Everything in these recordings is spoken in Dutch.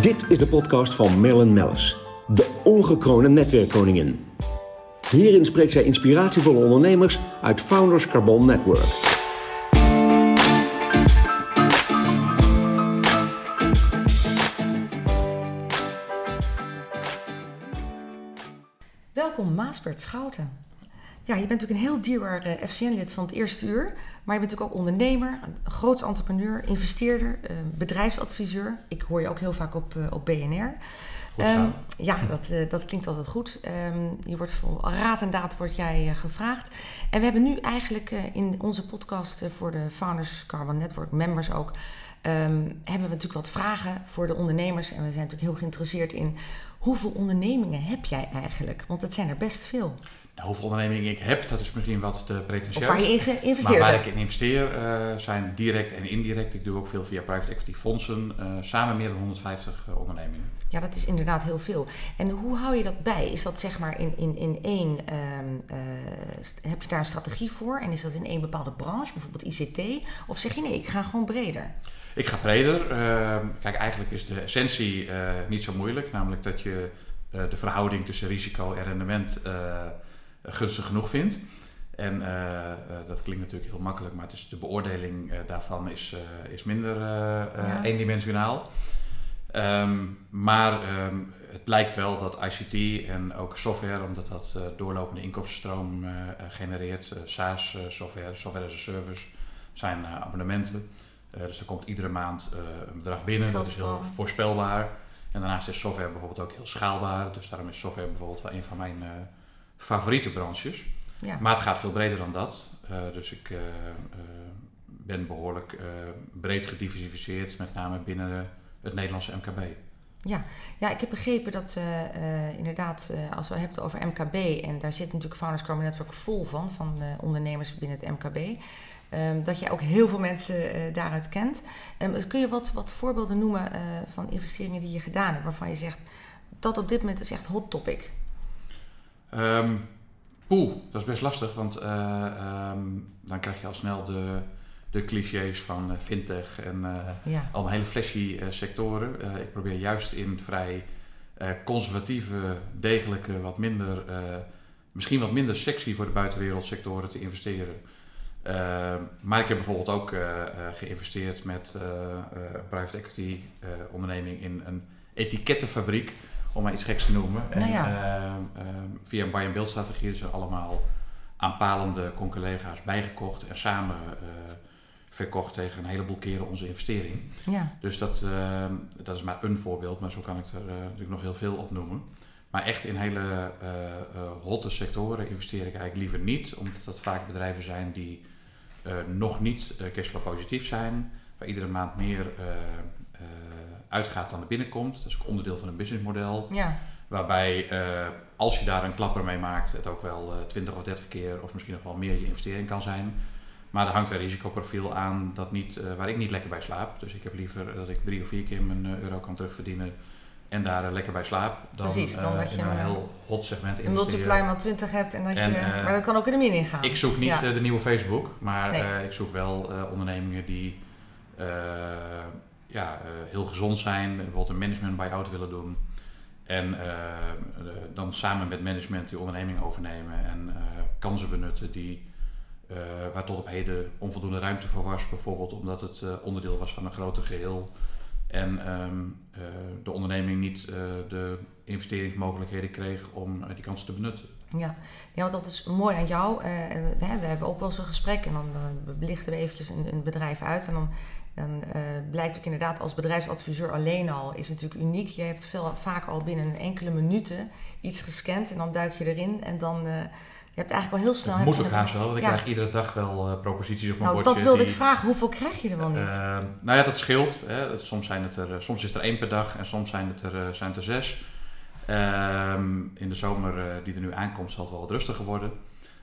Dit is de podcast van Marilyn Mellis, de ongekroonde netwerkkoningin. Hierin spreekt zij inspiratievolle ondernemers uit Founders Carbon Network. Welkom Maasbert Schouten. Ja, je bent natuurlijk een heel dierbaar uh, FCN-lid van het eerste uur. Maar je bent natuurlijk ook ondernemer, een groots entrepreneur, investeerder, uh, bedrijfsadviseur. Ik hoor je ook heel vaak op, uh, op BNR. Um, ja, dat, dat klinkt altijd goed. Um, je wordt voor raad en daad word jij gevraagd. En we hebben nu eigenlijk in onze podcast voor de Founders Carbon Network members ook... Um, hebben we natuurlijk wat vragen voor de ondernemers. En we zijn natuurlijk heel geïnteresseerd in hoeveel ondernemingen heb jij eigenlijk? Want het zijn er best veel. Hoeveel ondernemingen ik heb, dat is misschien wat te pretentieus. Of waar je in geïnvesteerd maar waar hebt. ik in investeer uh, zijn direct en indirect. Ik doe ook veel via private equity fondsen. Uh, samen meer dan 150 uh, ondernemingen. Ja, dat is inderdaad heel veel. En hoe hou je dat bij? Is dat zeg maar in, in, in één, um, heb je daar een strategie voor? En is dat in één bepaalde branche, bijvoorbeeld ICT? Of zeg je nee, ik ga gewoon breder? Ik ga breder. Uh, kijk, eigenlijk is de essentie niet zo moeilijk. Namelijk dat je de verhouding tussen risico en rendement gunstig genoeg vindt. En dat klinkt natuurlijk heel makkelijk, maar het is, de beoordeling daarvan is, is minder ja. eendimensionaal. Um, maar um, het blijkt wel dat ICT en ook software, omdat dat doorlopende inkomstenstroom genereert, SaaS software, software as a service, zijn abonnementen. Dus er komt iedere maand een bedrag binnen, dat is heel voorspelbaar. En daarnaast is software bijvoorbeeld ook heel schaalbaar. Dus daarom is software bijvoorbeeld wel een van mijn favoriete branches. Ja. Maar het gaat veel breder dan dat. dus ik ben behoorlijk breed gediversifieerd, met name binnen het Nederlandse MKB. Ja, ja ik heb begrepen dat inderdaad, als we het hebben over MKB, en daar zit natuurlijk Founders Carbon Network vol van, van de ondernemers binnen het MKB. Um, dat je ook heel veel mensen daaruit kent. Um, kun je wat, wat voorbeelden noemen van investeringen die je gedaan hebt, waarvan je zegt dat op dit moment is echt hot topic? Um, poeh, dat is best lastig, want uh, dan krijg je al snel de, de clichés van fintech en ja. allemaal hele flashy sectoren. ik probeer juist in vrij conservatieve, degelijke, wat minder, misschien wat minder sexy voor de buitenwereld sectoren te investeren. Uh, maar ik heb bijvoorbeeld ook uh, uh, geïnvesteerd met private equity onderneming in een etikettenfabriek, om maar iets geks te noemen. Nou ja. En via een buy-and-build strategie zijn allemaal aanpalende collega's bijgekocht en samen verkocht tegen een heleboel keren onze investering. Ja. Dus dat, dat is maar een voorbeeld, maar zo kan ik er natuurlijk nog heel veel op noemen. Maar echt in hele uh, hotte sectoren investeer ik eigenlijk liever niet, omdat dat vaak bedrijven zijn die nog niet cashflow positief zijn, waar iedere maand meer uitgaat dan er binnenkomt. Dat is ook onderdeel van een businessmodel. Ja. Waarbij als je daar een klapper mee maakt, het ook wel 20 of 30 keer of misschien nog wel meer je investering kan zijn. Maar er hangt een risicoprofiel aan dat niet, waar ik niet lekker bij slaap. Dus ik heb liever dat ik drie of vier keer mijn euro kan terugverdienen en daar uh, lekker bij slaap. Dan, Precies, dan uh, dat je in een heel hot segment Een multiply maar 20 hebt en dat en, je... Uh, maar dat kan ook in de min ingaan. Ik zoek niet ja. de nieuwe Facebook, maar nee. ik zoek wel ondernemingen die ja, heel gezond zijn, bijvoorbeeld een management buy-out willen doen. En dan samen met management die onderneming overnemen en kansen benutten die, waar tot op heden onvoldoende ruimte voor was. Bijvoorbeeld omdat het onderdeel was van een groter geheel. En uh, de onderneming niet de investeringsmogelijkheden kreeg om die kansen te benutten. Ja. ja, dat is mooi aan jou. we hebben ook wel zo'n gesprek en dan belichten we eventjes een, een bedrijf uit. En dan, dan blijkt ook inderdaad als bedrijfsadviseur alleen al is natuurlijk uniek. Je hebt veel, vaak al binnen enkele minuten iets gescand en dan duik je erin en dan... Je hebt eigenlijk wel heel snel... Dat moet ook haast wel, want ik ja. krijg iedere dag wel uh, proposities op mijn nou, bordje. dat wilde die, ik vragen. Hoeveel krijg je er wel niet? Uh, nou ja, dat scheelt. Hè. Soms, zijn het er, soms is er één per dag en soms zijn het er, zijn het er zes. Um, in de zomer die er nu aankomt zal het wel wat rustiger worden.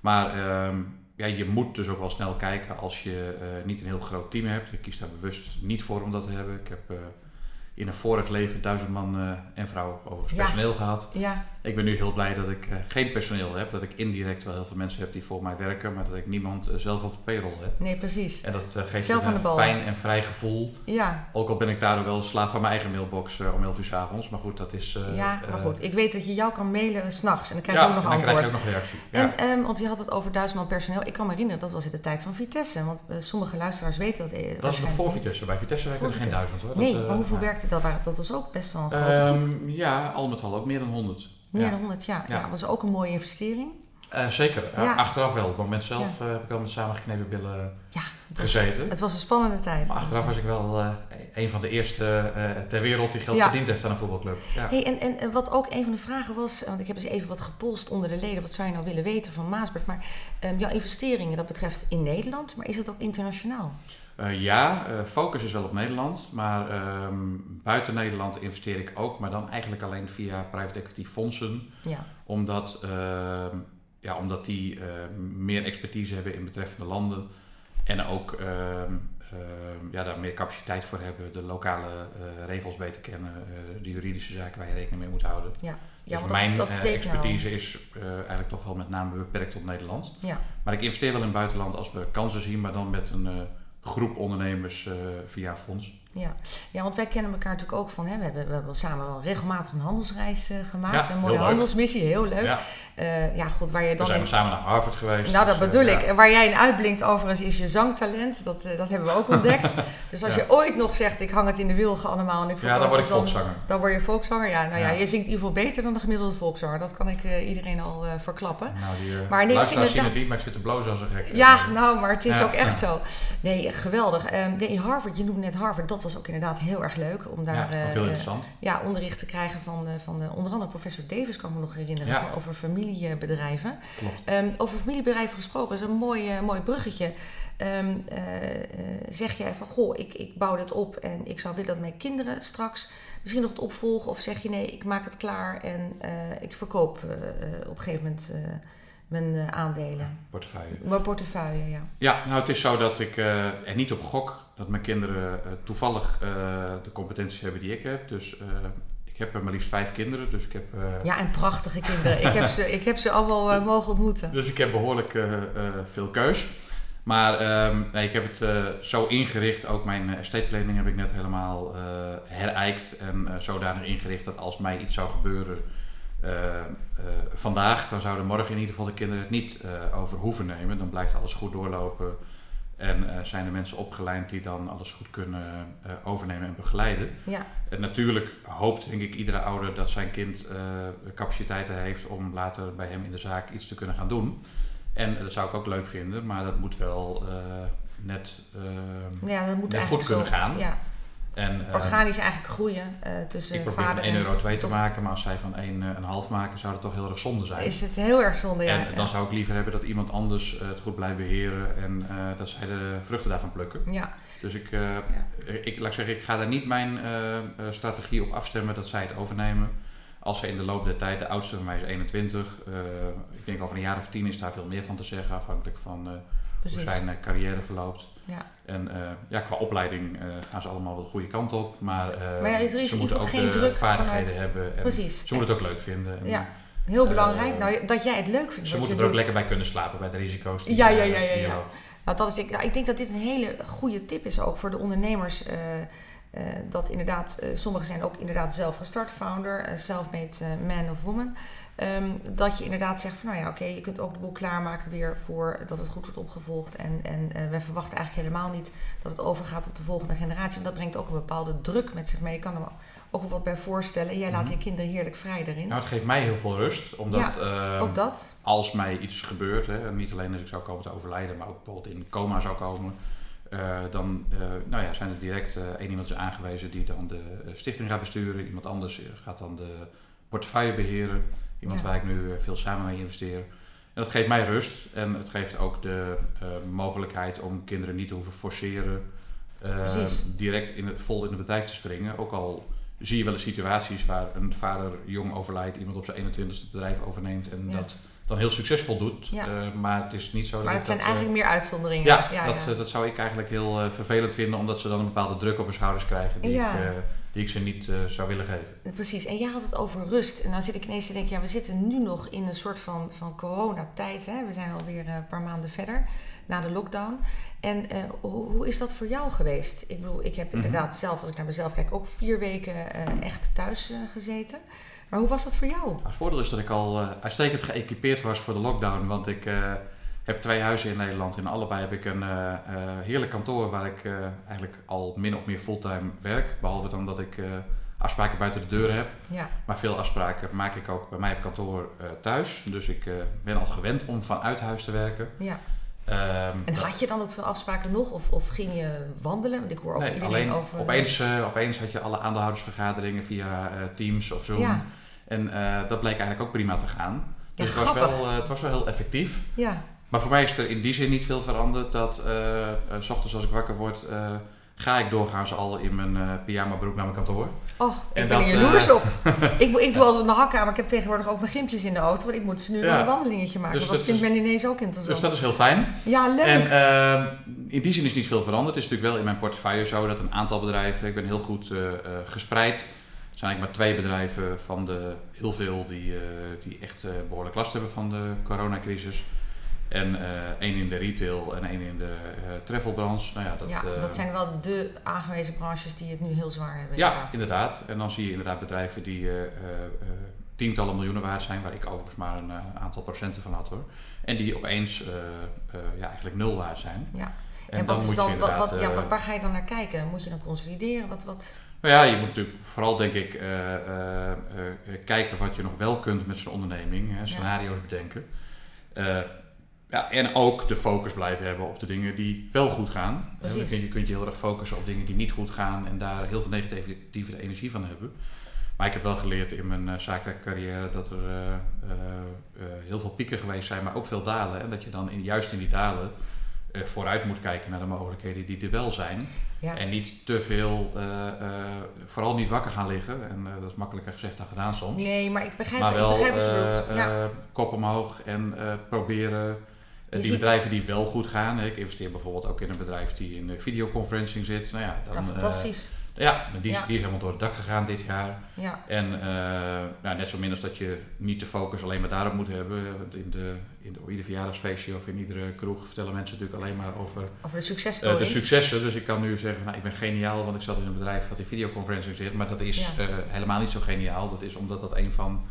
Maar um, ja, je moet dus ook wel snel kijken als je niet een heel groot team hebt. Ik kies daar bewust niet voor om dat te hebben. Ik heb in een vorig leven duizend man en vrouw overigens Ja. personeel gehad. Ja, Ik ben nu heel blij dat ik eh, geen personeel heb. Dat ik indirect wel heel veel mensen heb die voor mij werken. Maar dat ik niemand eh, zelf op de payroll heb. nee, precies. En dat eh, geeft Zelf een fijn en vrij gevoel. Ja, Ook al ben ik daardoor wel slaaf van mijn eigen mailbox om 11 uur 's avonds. Maar goed, dat is... ja, maar goed. Ik weet dat je jou kan mailen s'nachts en dan krijg ja, je ook nog dan antwoord. krijg je ook nog reactie. Ja. En, ehm, want je had het over duizend man personeel. Ik kan me herinneren, dat was in de tijd van Vitesse. Want sommige luisteraars weten dat. dat is nog voor. Vitesse. Bij Vitesse werken er geen duizend hoor. Nee, Dat, maar hoeveel ja. Werkte dat? Dat was ook best wel een grote groep. Ehm, ja, al met al ook meer dan 100. Meer ja. dan 100, ja. ja. Ja. was ook een mooie investering. Eh, zeker. Ja. Achteraf wel. Op het moment zelf eh, heb ik wel met samengeknepen billen was, gezeten. het was een spannende tijd. Maar achteraf was ik wel eh, een van de eerste ter wereld die geld verdiend heeft aan een voetbalclub. Ja. Hey, en, en en wat ook een van de vragen was, want ik heb eens even wat gepolst onder de leden. Wat zou je nou willen weten van Maasberg? Maar ehm, jouw investeringen, dat betreft in Nederland, maar is het ook internationaal? Eh, ja, eh, focus is wel op Nederland. Maar ehm, buiten Nederland investeer ik ook. Maar dan eigenlijk alleen via private equity fondsen. Ja, Omdat, ehm, ja, omdat die eh, meer expertise hebben in betreffende landen. En ook ehm, ehm, ja, daar meer capaciteit voor hebben. De lokale eh, regels beter kennen. de juridische zaken waar je rekening mee moet houden. ja. ja dus mijn dat, nou. expertise is eigenlijk toch wel met name beperkt tot Nederland. Ja, Maar ik investeer wel in het buitenland als we kansen zien, maar dan met een groep ondernemers eh, via fonds. ja. ja, want wij kennen elkaar natuurlijk ook van, hè, we, hebben, we hebben samen wel regelmatig een handelsreis eh, gemaakt. Ja, een mooie handelsmissie, heel leuk. Ja, Eh, ja, waar je we dan... zijn samen naar Harvard geweest. Nou, dat dus, eh, bedoel ja. ik. Waar jij in uitblinkt overigens is je zangtalent. Dat, eh, dat hebben we ook ontdekt. Dus als Ja. je ooit nog zegt, ik hang het in de wilgen allemaal. En ik Ja, dan word ik volkszanger. Dan word je volkszanger. Ja, nou ja, je zingt in ieder geval beter dan de gemiddelde volkszanger. Dat kan ik eh, iedereen al eh, verklappen. Nou, die Maar nee, luisteraars zien het niet, maar ik zit te blozen als een gek. Ja, nou, maar het is ook echt zo. Nee, eh, geweldig. Ehm, nee, Harvard, je noemde net Harvard. Dat was ook inderdaad heel erg leuk. Om daar eh, heel eh, interessant. ja, onderricht te krijgen van, eh, van eh, onder andere professor Davis, kan ik me nog herinneren. Van, over familiebedrijven. Ehm, over familiebedrijven gesproken, is een mooi, eh, mooi bruggetje. Ehm, eh, zeg jij van, goh, ik, ik bouw dit op en ik zou willen dat mijn kinderen straks misschien nog het opvolgen? Of zeg je, nee, ik maak het klaar en eh, ik verkoop op een gegeven moment mijn aandelen? Portefeuille. Mijn portefeuille, ja. Ja, nou het is zo dat ik eh, er niet op gok dat mijn kinderen toevallig de competenties hebben die ik heb. Dus ik heb er maar liefst vijf kinderen, dus ik heb... eh, Ja, en prachtige kinderen. ik, heb ze, ik heb ze allemaal eh, mogen ontmoeten. Dus ik heb behoorlijk eh, eh, veel keus. Maar ehm, nee, ik heb het eh, zo ingericht, ook mijn eh, estate planning heb ik net helemaal eh herijkt en eh, zodanig ingericht dat als mij iets zou gebeuren eh, eh, vandaag, dan zouden morgen in ieder geval de kinderen het niet eh, over hoeven nemen. Dan blijft alles goed doorlopen en eh, zijn er mensen opgeleid die dan alles goed kunnen eh, overnemen en begeleiden. Ja, En natuurlijk hoopt denk ik iedere ouder dat zijn kind eh, capaciteiten heeft om later bij hem in de zaak iets te kunnen gaan doen. En dat zou ik ook leuk vinden, maar dat moet wel net, ja dat moet net goed kunnen zo- gaan. Ja, En, eh, organisch eigenlijk groeien eh, tussen ik probeer van vader 1 en... euro 2 te maken, maar als zij van 1,5 maken, zou dat toch heel erg zonde zijn. Is het heel erg zonde, ja. en dan zou ik liever hebben dat iemand anders eh, het goed blijft beheren en eh, dat zij de vruchten daarvan plukken. Ja, Dus ik, eh, ik, laat ik zeggen, ik ga daar niet mijn eh, eh, strategie op afstemmen dat zij het overnemen. Als ze in de loop der tijd, de oudste van mij is 21, eh, ik denk over een jaar of tien is daar veel meer van te zeggen, afhankelijk van eh, hoe zijn eh, carrière verloopt. Ja. En eh, ja, qua opleiding eh, gaan ze allemaal wel de goede kant op, maar, eh, Maar ja, ze moeten ook geen de druk vaardigheden vanuit- hebben en Precies. ze moeten het ook leuk vinden. En Ja, heel belangrijk. Nou, dat jij het leuk vindt. Ze moeten er ook lekker bij kunnen slapen bij de risico's die, Ja, ja, ja, ja, ja. Nou, dat is, ik, nou, ik denk dat dit een hele goede tip is ook voor de ondernemers. Eh, dat inderdaad, eh, sommigen zijn ook inderdaad zelf gestart, founder, eh, self-made man of woman. Ehm, dat je inderdaad zegt van nou ja, oké, je kunt ook de boel klaarmaken weer voor dat het goed wordt opgevolgd. En, en wij verwachten eigenlijk helemaal niet dat het overgaat op de volgende generatie. En dat brengt ook een bepaalde druk met zich mee. Ik kan er ook wel wat bij voorstellen. Jij laat Mhm. je kinderen heerlijk vrij daarin. Nou, het geeft mij heel veel rust, omdat ehm, ook dat. als mij iets gebeurt, hè, niet alleen als ik zou komen te overlijden, maar ook bijvoorbeeld in coma zou komen, eh, dan eh, nou ja, zijn er direct eh, één iemand is aangewezen die dan de stichting gaat besturen. Iemand anders gaat dan de portefeuille beheren. Iemand Ja. waar ik nu veel samen mee investeer. En dat geeft mij rust en het geeft ook de mogelijkheid om kinderen niet te hoeven forceren direct in het, vol in het bedrijf te springen. Ook al zie je wel eens situaties waar een vader jong overlijdt, iemand op zijn 21ste het bedrijf overneemt en Ja. dat dan heel succesvol doet. Ja. Eh, maar het is niet zo dat Maar het zijn dat, eh, eigenlijk meer uitzonderingen. ja, ja, dat, eh, dat zou ik eigenlijk heel vervelend vinden, omdat ze dan een bepaalde druk op hun schouders krijgen die Ja. ik die ik ze niet zou willen geven. Precies, en jij had het over rust. En dan zit ik ineens te denken, ja, we zitten nu nog in een soort van, van coronatijd. Hè? We zijn alweer een paar maanden verder na de lockdown. En hoe, hoe, is dat voor jou geweest? Ik bedoel, ik heb mhm. inderdaad zelf, als ik naar mezelf kijk, ook vier weken echt thuis gezeten. Maar hoe was dat voor jou? Het voordeel is dat ik al uitstekend geëquipeerd was voor de lockdown. Want ik heb twee huizen in Nederland. In allebei heb ik een uh, heerlijk kantoor waar ik eigenlijk al min of meer fulltime werk. Behalve dan dat ik afspraken buiten de deuren heb. Ja. Maar veel afspraken maak ik ook bij mij op kantoor thuis. Dus ik ben al gewend om vanuit huis te werken. Ja. Um, en had je dan ook veel afspraken nog? Of, of ging je wandelen? Want ik hoor ook nee, iedereen alleen over... Opeens, opeens had je alle aandeelhoudersvergaderingen via Teams of Zoom. Ja. En dat bleek eigenlijk ook prima te gaan. Dus het, was wel, het was wel heel effectief. Ja. Maar voor mij is er in die zin niet veel veranderd. Dat uh, s ochtends als ik wakker word, ga ik doorgaans al in mijn pyjama broek naar mijn kantoor. Oh, en ik ben hier jaloers op. ik, ik doe altijd mijn hakken, maar ik heb tegenwoordig ook mijn gimpjes in de auto. Want ik moet ze nu ja. een wandelingetje maken. Dus dat, vindt men ineens ook interessant. Dus dat is heel fijn. Ja, leuk. En in die zin is niet veel veranderd. Het is natuurlijk wel in mijn portefeuille zo dat een aantal bedrijven, ik ben heel goed gespreid zijn eigenlijk maar twee bedrijven van de heel veel die, uh, die echt uh, behoorlijk last hebben van de coronacrisis. En uh, één in de retail en één in de travelbranche. Nou ja, dat, ja, dat zijn wel de aangewezen branches die het nu heel zwaar hebben. Ja, inderdaad. inderdaad. En dan zie je inderdaad bedrijven die tientallen miljoenen waard zijn, waar ik overigens maar een aantal procenten van had hoor. En die opeens ja, eigenlijk nul waard zijn. Ja. En, en wat is dan, wat, wat, ja, wat, waar ga je dan naar kijken? Moet je dan consolideren? Wat, wat... Nou ja, je moet natuurlijk vooral denk ik kijken wat je nog wel kunt met zo'n onderneming. Hè, scenario's bedenken. Ja, en ook de focus blijven hebben op de dingen die wel goed gaan. Precies. je kunt je heel erg focussen op dingen die niet goed gaan en daar heel veel negatieve energie van hebben. Maar ik heb wel geleerd in mijn zakelijke carrière dat er heel veel pieken geweest zijn, maar ook veel dalen. En dat je dan in, juist in die dalen uh, vooruit moet kijken naar de mogelijkheden die er wel zijn. En niet te veel, uh, vooral niet wakker gaan liggen. En dat is makkelijker gezegd dan gedaan soms. Nee, maar ik begrijp, maar wel, ik begrijp wat je ja. kop omhoog en proberen die bedrijven die wel goed gaan. Ik investeer bijvoorbeeld ook in een bedrijf die in videoconferencing zit. Nou ja, dan, fantastisch. Ja, die, die is helemaal door het dak gegaan dit jaar. Ja. En uh, nou, net zo min als dat je niet de focus alleen maar daarop moet hebben. Want in, de, in de, ieder verjaardagsfeestje of in iedere kroeg vertellen mensen natuurlijk alleen maar over, over de. Uh, de successen. Dus ik kan nu zeggen, nou, ik ben geniaal, want ik zat in een bedrijf wat in videoconferencing zit. Maar dat is helemaal niet zo geniaal. Dat is omdat dat een van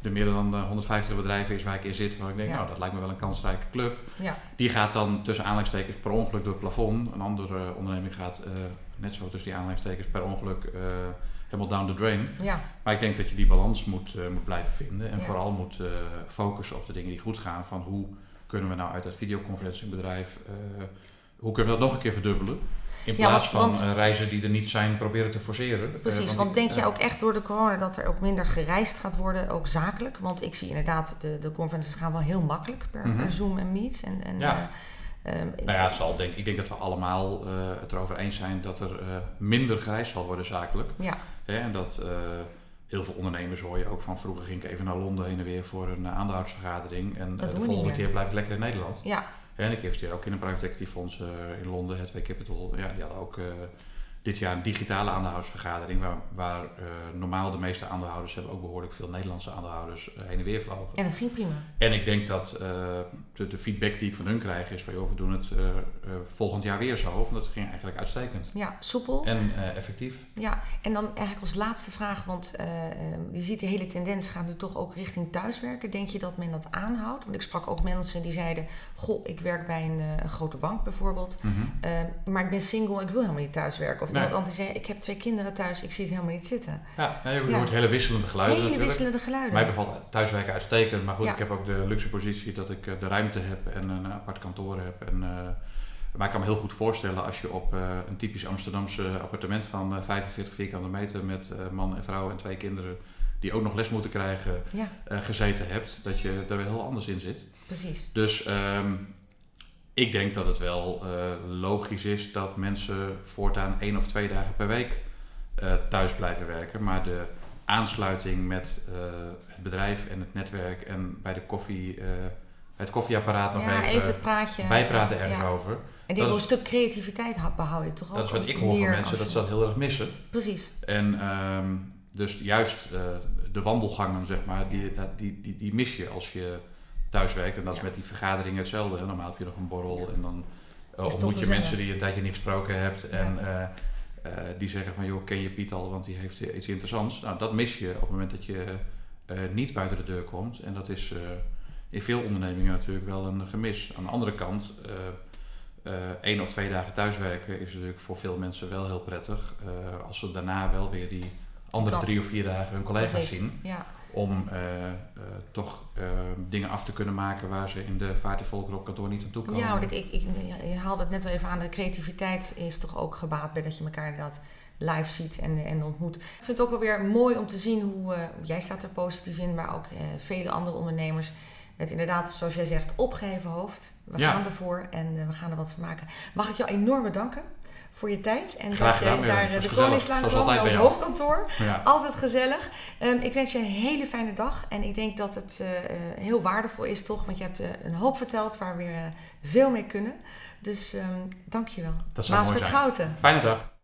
de meer dan 150 bedrijven is waar ik in zit. Waar ik denk, nou dat lijkt me wel een kansrijke club. Ja. Die gaat dan tussen aanleidingstekens per ongeluk door het plafond. Een andere onderneming gaat net zo tussen die aanleidingstekens per ongeluk uh, helemaal down the drain. Ja. Maar ik denk dat je die balans moet, uh, moet blijven vinden en vooral moet focussen op de dingen die goed gaan. Van hoe kunnen we nou uit dat videoconferentiebedrijf, hoe kunnen we dat nog een keer verdubbelen? In plaats van reizen die er niet zijn, proberen te forceren. Precies, want, denk je ook echt door de corona dat er ook minder gereisd gaat worden, ook zakelijk? Want ik zie inderdaad, de, de conferences gaan wel heel makkelijk per, mm Zoom en Meets. En, en ja. Um, nou ja, zal, denk, ik denk dat we allemaal uh, het erover eens zijn dat er uh, minder gereisd zal worden zakelijk. Ja. Hè, en dat uh, heel veel ondernemers hoor je ook van vroeger ging ik even naar Londen heen en weer voor een aandeelhoudersvergadering. En de volgende keer blijf ik lekker in Nederland. Ja. En ik investeer ook in een private equity fonds in Londen, Hetway Capital. Ja, die hadden ook dit jaar een digitale aandeelhoudersvergadering, waar, waar uh, normaal de meeste aandeelhouders hebben ook behoorlijk veel Nederlandse aandeelhouders uh, heen en weer vlogen. En dat ging prima. En ik denk dat uh, de, de, feedback die ik van hun krijg is van joh, we doen het volgend jaar weer zo. Want dat ging eigenlijk uitstekend. Ja, soepel. En effectief. Ja, en dan eigenlijk als laatste vraag, want je ziet de hele tendens gaat nu toch ook richting thuiswerken. Denk je dat men dat aanhoudt? Want ik sprak ook mensen die zeiden, goh, ik werk bij een, een grote bank bijvoorbeeld, mm -hmm. maar ik ben single, ik wil helemaal niet thuiswerken. Of iemand anders zei, ik heb twee kinderen thuis, ik zie het helemaal niet zitten. Ja, je hoort hele wisselende geluiden hele natuurlijk. wisselende geluiden. Mij bevalt thuiswerken uitstekend, maar goed, ik heb ook de luxe positie dat ik eh, de ruimte heb en een apart kantoor heb. En, uh, maar ik kan me heel goed voorstellen als je op uh, een typisch Amsterdamse appartement van uh, 45 vierkante meter met man en vrouw en twee kinderen die ook nog les moeten krijgen, ja. gezeten hebt, dat je er wel heel anders in zit. Precies. Dus um, ik denk dat het wel uh, logisch is dat mensen voortaan één of twee dagen per week uh, thuis blijven werken. Maar de aansluiting met uh, het bedrijf en het netwerk en bij de koffie het koffieapparaat nog ja, even, even het praatje. bijpraten ergens ja. over. En Dat die een stuk creativiteit ha- behoud je toch ook. Dat is wat ik hoor van mensen, dat ze dat heel erg missen. Precies. En ehm, dus juist eh, de wandelgangen, zeg maar, die, die, die mis je als je thuis werkt. En dat is met die vergaderingen hetzelfde. Hè. Normaal heb je nog een borrel en dan eh, ontmoet je mensen die je een tijdje niet gesproken hebt. En eh, eh, die zeggen van, joh, ken je Piet al, want die heeft iets interessants. Nou, dat mis je op het moment dat je niet buiten de deur komt. En dat is in veel ondernemingen natuurlijk wel een gemis. Aan de andere kant... eh, één of twee dagen thuiswerken is natuurlijk voor veel mensen wel heel prettig. als ze daarna wel weer die andere drie of vier dagen hun collega's Precies. zien. Ja. Om eh, eh, toch eh, dingen af te kunnen maken waar ze in de vaart op kantoor niet aan toe komen. Ja, want ik, ik, ik, je haalde het net wel even aan. De creativiteit is toch ook gebaat bij dat je elkaar inderdaad live ziet en, en ontmoet. Ik vind het ook wel weer mooi om te zien hoe, eh, jij staat er positief in, maar ook vele andere ondernemers. Met inderdaad, zoals jij zegt, opgeheven hoofd. We Ja. gaan ervoor en eh, we gaan er wat van maken. Mag ik jou enorm bedanken voor je tijd. En Graag dat je daar Het eh, de Koningslaan kwam bij jou. hoofdkantoor. Ja. Altijd gezellig. Ehm, ik wens je een hele fijne dag. En ik denk dat het eh, heel waardevol is, toch? Want je hebt een hoop verteld waar we weer veel mee kunnen. Dus ehm dank je wel. Zijn. Schouten. Fijne dag.